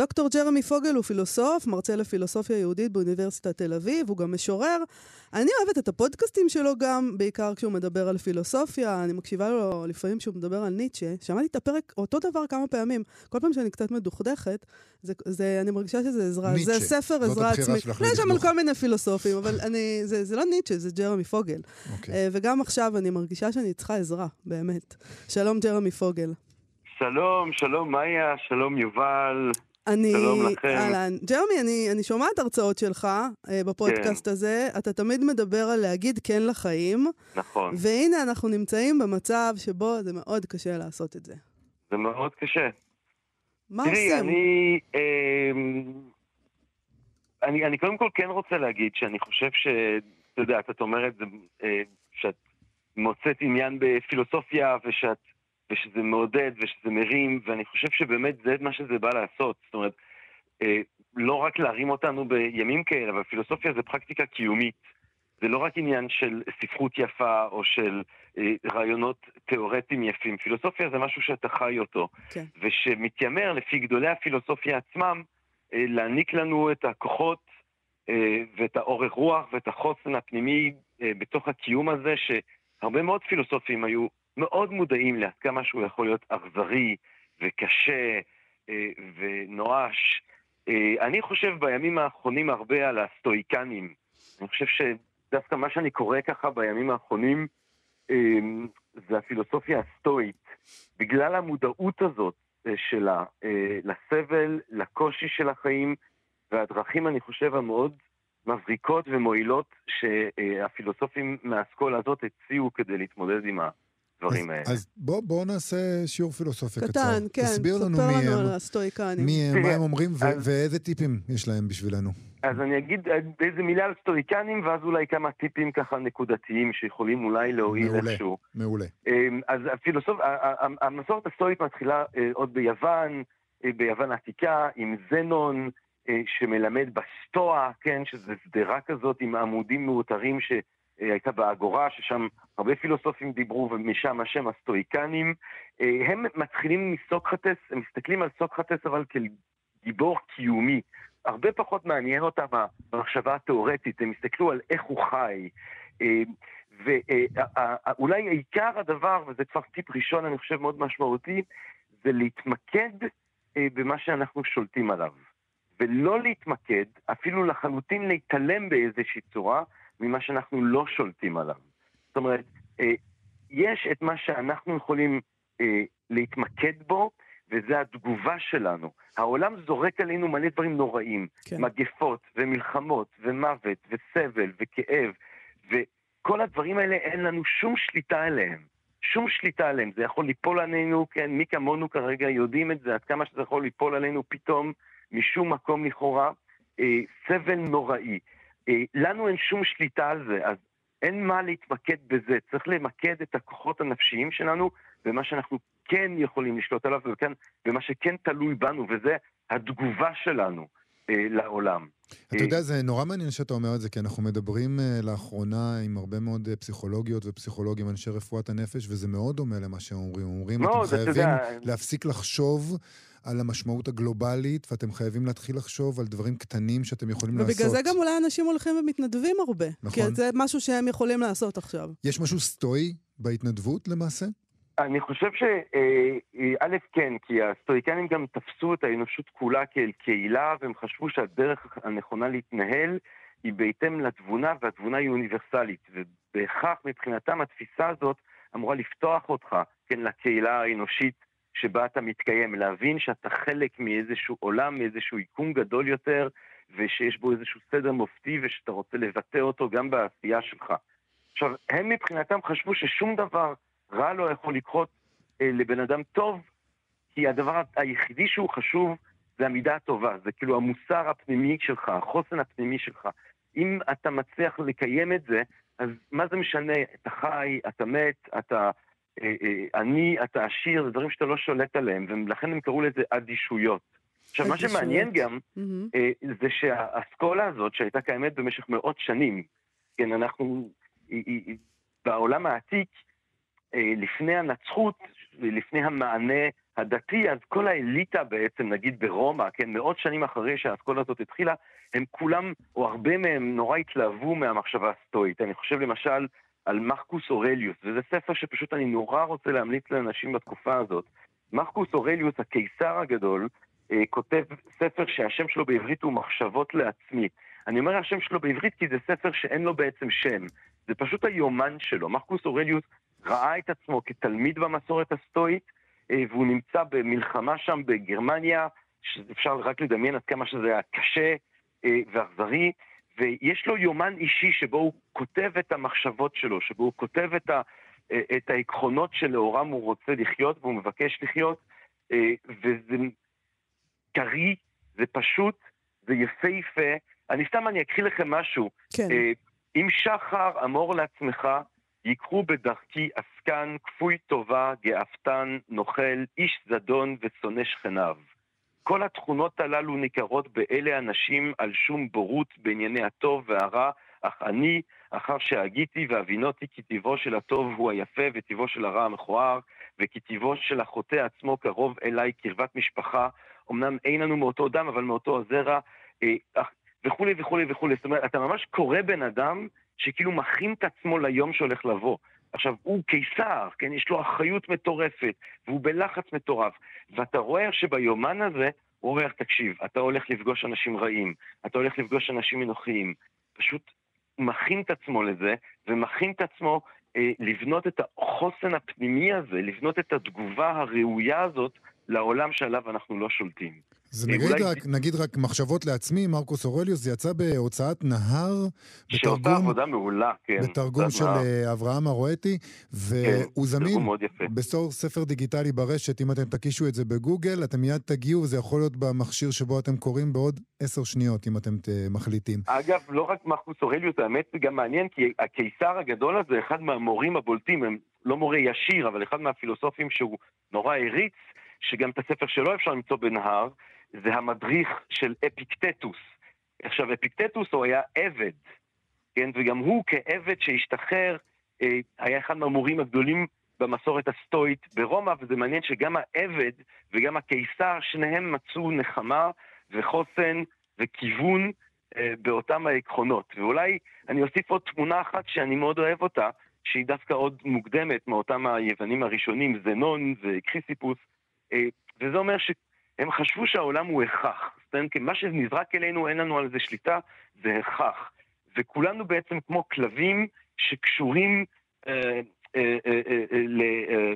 דוקטור ג'רמי פוגל הוא פילוסוף, מרצה לפילוסופיה יהודית באוניברסיטת תל אביב, הוא גם משורר. אני אוהבת את הפודקאסטים שלו גם, בעיקר כשהוא מדבר על פילוסופיה, אני מקשיבה לו לפעמים כשהוא מדבר על ניטשה. שמעתי את הפרק אותו דבר כמה פעמים, כל פעם שאני קצת מדוכדכת, זה, זה, אני מרגישה שזה עזרה, ניטשה. זה ספר עזרה עצמית. לא, יש שם על. כל מיני פילוסופים, אבל אני, זה, זה לא ניטשה, זה ג'רמי פוגל. אוקיי. אה, וגם עכשיו אני מרגישה שאני צריכה עזרה, באמת. שלום ג'רמי פוגל. שלום, שלום מאיה, שלום יובל. אני... שלום לכם. אהלן. ג'רמי, אני, אני שומעת הרצאות שלך אה, בפודקאסט כן. הזה. אתה תמיד מדבר על להגיד כן לחיים, נכון, והנה אנחנו נמצאים במצב שבו זה מאוד קשה לעשות את זה. זה מאוד קשה. מה תראי, עושים? אני, אמ, אני, אני קודם כל כן רוצה להגיד שאני חושב ש... אתה יודע, את אומרת אה, שאת מוצאת עניין בפילוסופיה ושאת, ושזה מעודד ושזה מרים, ואני חושב שבאמת זה מה שזה בא לעשות. זאת אומרת, אה, לא רק להרים אותנו בימים כאלה, אבל פילוסופיה זה פרקטיקה קיומית. זה לא רק עניין של ספרות יפה או של אה, רעיונות תיאורטיים יפים. פילוסופיה זה משהו שאתה חי אותו. כן. ושמתיימר לפי גדולי הפילוסופיה עצמם אה, להעניק לנו את הכוחות אה, ואת האורך רוח ואת החוסן הפנימי אה, בתוך הקיום הזה, שהרבה מאוד פילוסופים היו מאוד מודעים לעד כמה שהוא יכול להיות אכזרי וקשה אה, ונואש. אה, אני חושב בימים האחרונים הרבה על הסטואיקנים. אני חושב שדווסקא מה שאני קורא ככה בימים האחרונים אה, זה הפילוסופיה הסטואית. בגלל המודעות הזאת שלה לסבל, לקושי של החיים, והדרכים, אני חושב, המאוד מבריקות ומועילות שהפילוסופים מהאסכולה הזאת הציעו כדי להתמודד עם הדברים האלה. אז, אז בוא, בוא נעשה שיעור פילוסופיה קצר. קטן, כן. תסביר לנו מי לנו הם, על הסטואיקנים. מי הם, מה הם אומרים ו- אז- ואיזה טיפים יש להם בשבילנו. אז אני אגיד איזה מילה על סטואיקנים, ואז אולי כמה טיפים ככה נקודתיים שיכולים אולי להועיל מעולה. איכשהו. מעולה. אמ, אז הפילוסוף, ה- ה- ה- המסורת הסטואית מתחילה אה, עוד ביוון, אה, ביוון העתיקה, עם זנון, אה, שמלמד בסטואה, כן, שזה שדרה כזאת עם עמודים מאותרים שהייתה באגורה, ששם הרבה פילוסופים דיברו, ומשם השם הסטואיקנים. אה, הם מתחילים מסוקרטס, הם מסתכלים על סוקרטס אבל כגיבור קיומי. הרבה פחות מעניין אותם המחשבה התיאורטית, הם הסתכלו על איך הוא חי. אה, ואולי עיקר הדבר, וזה כבר טיפ ראשון, אני חושב, מאוד משמעותי, זה להתמקד אה, במה שאנחנו שולטים עליו. ולא להתמקד, אפילו לחלוטין להתעלם באיזושהי צורה ממה שאנחנו לא שולטים עליו. זאת אומרת, אה, יש את מה שאנחנו יכולים אה, להתמקד בו, וזה התגובה שלנו. העולם זורק עלינו מלא דברים נוראים. כן. מגפות ומלחמות ומוות וסבל וכאב, וכל הדברים האלה אין לנו שום שליטה עליהם. שום שליטה עליהם. זה יכול ליפול עלינו, כן, מי כמונו כרגע יודעים את זה, עד כמה שזה יכול ליפול עלינו פתאום, משום מקום לכאורה, אה, סבל נוראי. אה, לנו אין שום שליטה על זה, אז אין מה להתמקד בזה. צריך למקד את הכוחות הנפשיים שלנו במה שאנחנו כן יכולים לשלוט עליו, וכן, במה שכן תלוי בנו, וזה התגובה שלנו אה, לעולם. אתה יודע, זה נורא מעניין שאתה אומר את זה, כי אנחנו מדברים uh, לאחרונה עם הרבה מאוד פסיכולוגיות ופסיכולוגים, אנשי רפואת הנפש, וזה מאוד דומה למה שהם אומרים. אומרים, מאוד, אתם חייבים יודע- להפסיק לחשוב על המשמעות הגלובלית, ואתם חייבים להתחיל לחשוב על דברים קטנים שאתם יכולים לעשות. ובגלל זה גם אולי אנשים הולכים ומתנדבים הרבה. נכון. כי זה משהו שהם יכולים לעשות עכשיו. יש משהו סטואי בהתנדבות למעשה? אני חושב שא' כן, כי הסטואיקנים גם תפסו את האנושות כולה כאל קהילה, והם חשבו שהדרך הנכונה להתנהל היא בהתאם לתבונה, והתבונה היא אוניברסלית. ובהכרח מבחינתם התפיסה הזאת אמורה לפתוח אותך, כן, לקהילה האנושית שבה אתה מתקיים, להבין שאתה חלק מאיזשהו עולם, מאיזשהו יקום גדול יותר, ושיש בו איזשהו סדר מופתי, ושאתה רוצה לבטא אותו גם בעשייה שלך. עכשיו, הם מבחינתם חשבו ששום דבר רע לא יכול לקרות אה, לבן אדם טוב, כי הדבר היחידי שהוא חשוב זה המידה הטובה, זה כאילו המוסר הפנימי שלך, החוסן הפנימי שלך. אם אתה מצליח לקיים את זה, אז מה זה משנה? אתה חי, אתה מת, אתה אה, אה, עני, אתה עשיר, זה דברים שאתה לא שולט עליהם, ולכן הם קראו לזה אדישויות. עכשיו, מה. שמעניין גם. אה, זה שהאסכולה הזאת, שהייתה קיימת במשך מאות שנים, כן, אנחנו, היא, היא, היא, בעולם העתיק, לפני הנצחות, לפני המענה הדתי, אז כל האליטה בעצם, נגיד ברומא, כן, מאות שנים אחרי שהאסכולה הזאת התחילה, הם כולם, או הרבה מהם, נורא התלהבו מהמחשבה הסטואית. אני חושב למשל על מרקוס אורליוס, וזה ספר שפשוט אני נורא רוצה להמליץ לאנשים בתקופה הזאת. מרקוס אורליוס, הקיסר הגדול, אה, כותב ספר שהשם שלו בעברית הוא מחשבות לעצמי. אני אומר השם שלו בעברית כי זה ספר שאין לו בעצם שם. זה פשוט היומן שלו. מרקוס אורליוס ראה את עצמו כתלמיד במסורת הסטואית, אה, והוא נמצא במלחמה שם בגרמניה, שאפשר רק לדמיין עד כמה שזה היה קשה אה, ואכזרי, ויש לו יומן אישי שבו הוא כותב את המחשבות שלו, שבו הוא כותב את, ה, אה, את העקרונות שלאורם הוא רוצה לחיות והוא מבקש לחיות, וזה טרי, זה פשוט, זה יפהפה. אני סתם, אני אקריא לכם משהו. כן. אם שחר אמור לעצמך, ייקחו בדרכי עסקן, כפוי טובה, גאפתן, נוכל, איש זדון ושונא שכניו. כל התכונות הללו ניכרות באלה אנשים על שום בורות בענייני הטוב והרע, אך אני, אחר שהגיתי והבינותי כי טיבו של הטוב הוא היפה וטיבו של הרע המכוער, וכי טיבו של החוטא עצמו קרוב אליי קרבת משפחה, אמנם אין לנו מאותו דם, אבל מאותו הזרע, אה, וכולי וכולי וכולי. זאת אומרת, אתה ממש קורא בן אדם שכאילו מכין את עצמו ליום שהולך לבוא. עכשיו, הוא קיסר, כן? יש לו אחריות מטורפת, והוא בלחץ מטורף. ואתה רואה שביומן הזה, הוא אומר, תקשיב, אתה הולך לפגוש אנשים רעים, אתה הולך לפגוש אנשים אנוכיים. פשוט מכין את עצמו לזה, ומכין את עצמו אה, לבנות את החוסן הפנימי הזה, לבנות את התגובה הראויה הזאת לעולם שעליו אנחנו לא שולטים. זה נגיד, אולי... רק, נגיד רק מחשבות לעצמי, מרקוס אורליוס, זה יצא בהוצאת נהר, שעושה בתרגום, עבודה מעולה, כן. בתרגום של נהר. אה, אברהם ארואטי, והוא כן, זמין בסור ספר דיגיטלי ברשת, אם אתם תקישו את זה בגוגל, אתם מיד תגיעו, זה יכול להיות במכשיר שבו אתם קוראים בעוד עשר שניות, אם אתם מחליטים. אגב, לא רק מרקוס אורליוס, האמת זה גם מעניין, כי הקיסר הגדול הזה, אחד מהמורים הבולטים, הם לא מורה ישיר, אבל אחד מהפילוסופים שהוא נורא העריץ, שגם את הספר שלו אפשר למצוא בנהר, זה המדריך של אפיקטטוס. עכשיו, אפיקטטוס הוא היה עבד, כן? וגם הוא כעבד שהשתחרר, אה, היה אחד מהמורים הגדולים במסורת הסטואית ברומא, וזה מעניין שגם העבד וגם הקיסר, שניהם מצאו נחמה וחוסן וכיוון אה, באותם העקרונות. ואולי אני אוסיף עוד תמונה אחת שאני מאוד אוהב אותה, שהיא דווקא עוד מוקדמת מאותם היוונים הראשונים, זנון וקריסיפוס, אה, וזה אומר ש... הם חשבו שהעולם הוא הכרח. זאת אומרת, מה שנזרק אלינו, אין לנו על זה שליטה, זה הכרח. וכולנו בעצם כמו כלבים שקשורים אה, אה, אה,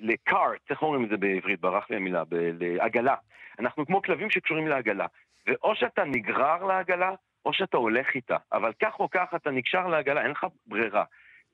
לקארט, איך אומרים את זה בעברית? ברח לי המילה, לעגלה. אנחנו כמו כלבים שקשורים לעגלה. ואו שאתה נגרר לעגלה, או שאתה הולך איתה. אבל כך או כך אתה נקשר לעגלה, אין לך ברירה.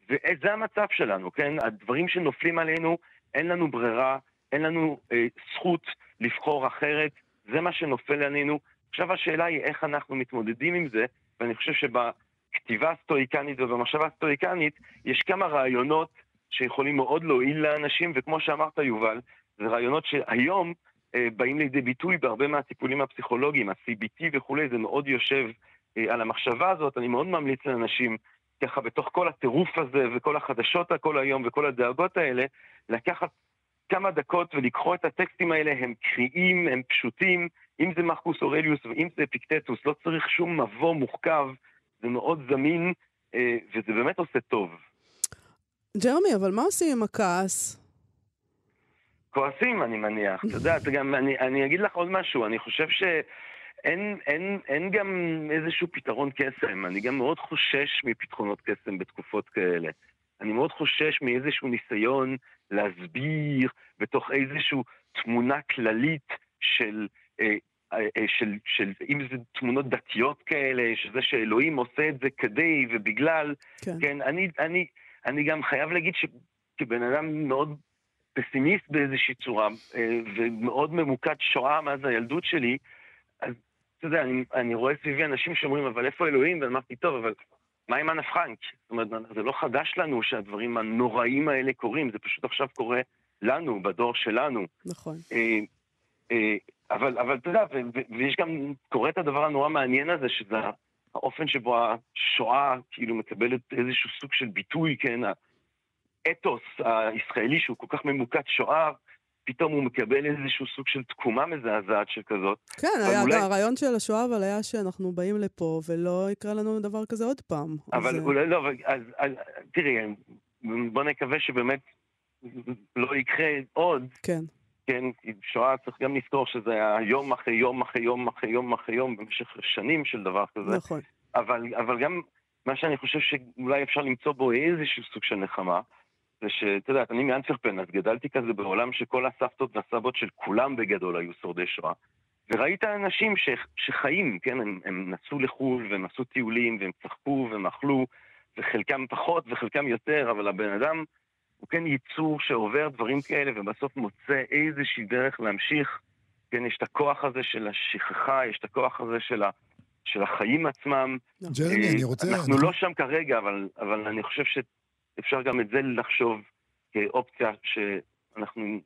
וזה המצב שלנו, כן? הדברים שנופלים עלינו, אין לנו ברירה, אין לנו אה, זכות לבחור אחרת, זה מה שנופל עלינו. עכשיו השאלה היא איך אנחנו מתמודדים עם זה, ואני חושב שבכתיבה הסטואיקנית ובמחשבה הסטואיקנית יש כמה רעיונות שיכולים מאוד להועיל לאנשים, וכמו שאמרת יובל, זה רעיונות שהיום אה, באים לידי ביטוי בהרבה מהטיפולים הפסיכולוגיים, ה-CBT וכולי, זה מאוד יושב אה, על המחשבה הזאת, אני מאוד ממליץ לאנשים ככה בתוך כל הטירוף הזה וכל החדשות הכל היום וכל הדאגות האלה, לקחת כמה דקות ולקרוא את הטקסטים האלה, הם קריאים, הם פשוטים, אם זה מרקוס אורליוס ואם זה פיקטטוס, לא צריך שום מבוא מורכב, זה מאוד זמין, אה, וזה באמת עושה טוב. ג'רמי, אבל מה עושים עם הכעס? כועסים, אני מניח. אתה יודע, גם, אני, אני אגיד לך עוד משהו, אני חושב שאין אין, אין גם איזשהו פתרון קסם. אני גם מאוד חושש מפתרונות קסם בתקופות כאלה. אני מאוד חושש מאיזשהו ניסיון להסביר בתוך איזושהי תמונה כללית של, אה, אה, אה, של, של, אם זה תמונות דתיות כאלה, שזה שאלוהים עושה את זה כדי ובגלל, כן, כן אני, אני, אני גם חייב להגיד שכבן אדם מאוד פסימיסט באיזושהי צורה, ומאוד ממוקד שואה מאז הילדות שלי, אז אתה יודע, אני, אני רואה סביבי אנשים שאומרים, אבל איפה אלוהים? ואמרתי, טוב, אבל מה עם אנה פרנק? זאת אומרת, זה לא חדש לנו שהדברים הנוראים האלה קורים, זה פשוט עכשיו קורה לנו, בדור שלנו. נכון. אה, אה, אבל, אבל אתה יודע, ויש גם, קורה את הדבר הנורא מעניין הזה, שזה האופן שבו השואה כאילו מקבלת איזשהו סוג של ביטוי, כן, האתוס הישראלי שהוא כל כך ממוקד שואה, פתאום הוא מקבל איזשהו סוג של תקומה מזעזעת שכזאת. כן, היה, אולי... הרעיון של השואה אבל היה שאנחנו באים לפה ולא יקרה לנו דבר כזה עוד פעם. אבל אז... אולי לא, אז, אז תראי, בוא נקווה שבאמת לא יקרה עוד. כן. כן, שואה צריך גם לזכור שזה היה יום אחרי יום אחרי יום אחרי יום אחרי יום במשך שנים של דבר כזה. נכון. אבל, אבל גם מה שאני חושב שאולי אפשר למצוא בו איזשהו סוג של נחמה, זה שאת יודעת, אני מאנטוורפן, אז גדלתי כזה בעולם שכל הסבתות והסבות של כולם בגדול היו שורדי שואה. וראית אנשים ש, שחיים, כן, הם, הם נסעו לחו"ל והם עשו טיולים והם צחקו והם אכלו, וחלקם פחות וחלקם יותר, אבל הבן אדם הוא כן ייצור שעובר דברים כאלה ובסוף מוצא איזושהי דרך להמשיך. כן, יש את הכוח הזה של השכחה, יש את הכוח הזה של, ה, של החיים עצמם. ג'רמי, אני רוצה... אנחנו לא שם כרגע, אבל, אבל אני חושב שאפשר גם את זה לחשוב כאופציה שאנחנו,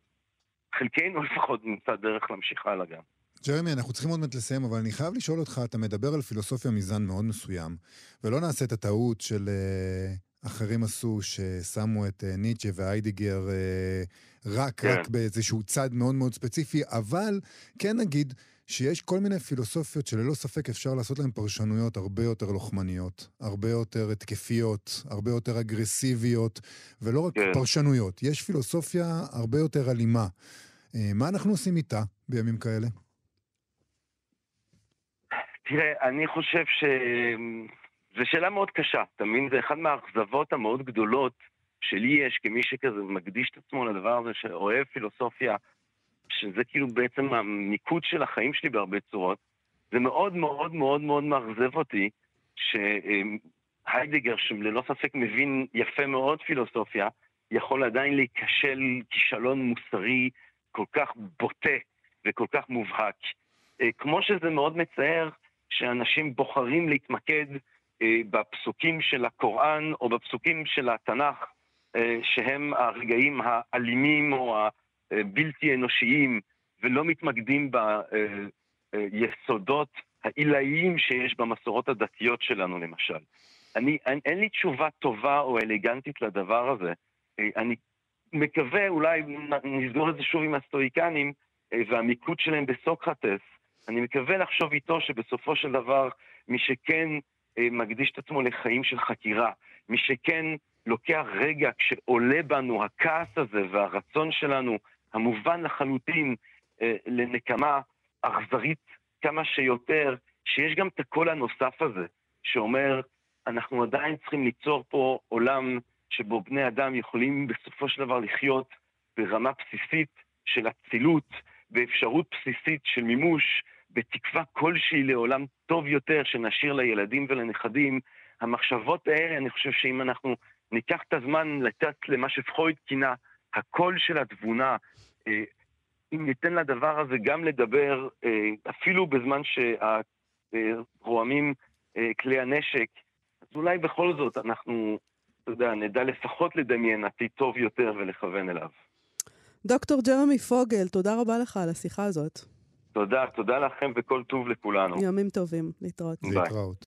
חלקנו לפחות נמצא דרך להמשיך הלאה גם. ג'רמי, אנחנו צריכים עוד מעט לסיים, אבל אני חייב לשאול אותך, אתה מדבר על פילוסופיה מזן מאוד מסוים, ולא נעשה את הטעות של uh, אחרים עשו, ששמו את uh, ניטשה והיידיגר uh, רק, כן. רק באיזשהו צד מאוד מאוד ספציפי, אבל כן נגיד שיש כל מיני פילוסופיות שללא ספק אפשר לעשות להן פרשנויות הרבה יותר לוחמניות, הרבה יותר התקפיות, הרבה יותר אגרסיביות, ולא רק כן. פרשנויות. יש פילוסופיה הרבה יותר אלימה. מה אנחנו עושים איתה בימים כאלה? תראה, אני חושב ש... זו שאלה מאוד קשה, אתה מבין? זה אחד מהאכזבות המאוד גדולות שלי יש כמי שכזה מקדיש את עצמו לדבר הזה, שאוהב פילוסופיה, שזה כאילו בעצם המיקוד של החיים שלי בהרבה צורות. זה מאוד מאוד מאוד מאוד מאכזב אותי שהיידגר, שללא ספק מבין יפה מאוד פילוסופיה, יכול עדיין להיכשל כישלון מוסרי כל כך בוטה וכל כך מובהק. אה, כמו שזה מאוד מצער שאנשים בוחרים להתמקד אה, בפסוקים של הקוראן או בפסוקים של התנ"ך, אה, שהם הרגעים האלימים או הבלתי אנושיים, ולא מתמקדים ביסודות העילאיים שיש במסורות הדתיות שלנו, למשל. אני, אין, אין לי תשובה טובה או אלגנטית לדבר הזה. אה, אני מקווה, אולי נסגור את זה שוב עם הסטואיקנים, והמיקוד שלהם בסוקרטס, אני מקווה לחשוב איתו שבסופו של דבר, מי שכן אה, מקדיש את עצמו לחיים של חקירה, מי שכן לוקח רגע כשעולה בנו הכעס הזה והרצון שלנו, המובן לחלוטין, אה, לנקמה אכזרית כמה שיותר, שיש גם את הקול הנוסף הזה, שאומר, אנחנו עדיין צריכים ליצור פה עולם שבו בני אדם יכולים בסופו של דבר לחיות ברמה בסיסית של אצילות, באפשרות בסיסית של מימוש, בתקווה כלשהי לעולם טוב יותר שנשאיר לילדים ולנכדים. המחשבות האלה, אני חושב שאם אנחנו ניקח את הזמן לתת למה שפחויד כינה הקול של התבונה, אה, אם ניתן לדבר הזה גם לדבר, אה, אפילו בזמן שרועמים אה, כלי הנשק, אז אולי בכל זאת אנחנו, אתה יודע, נדע לפחות לדמיין עתיד טוב יותר ולכוון אליו. דוקטור ג'רמי פוגל, תודה רבה לך על השיחה הזאת. תודה, תודה לכם וכל טוב לכולנו. ימים טובים, להתראות. להתראות.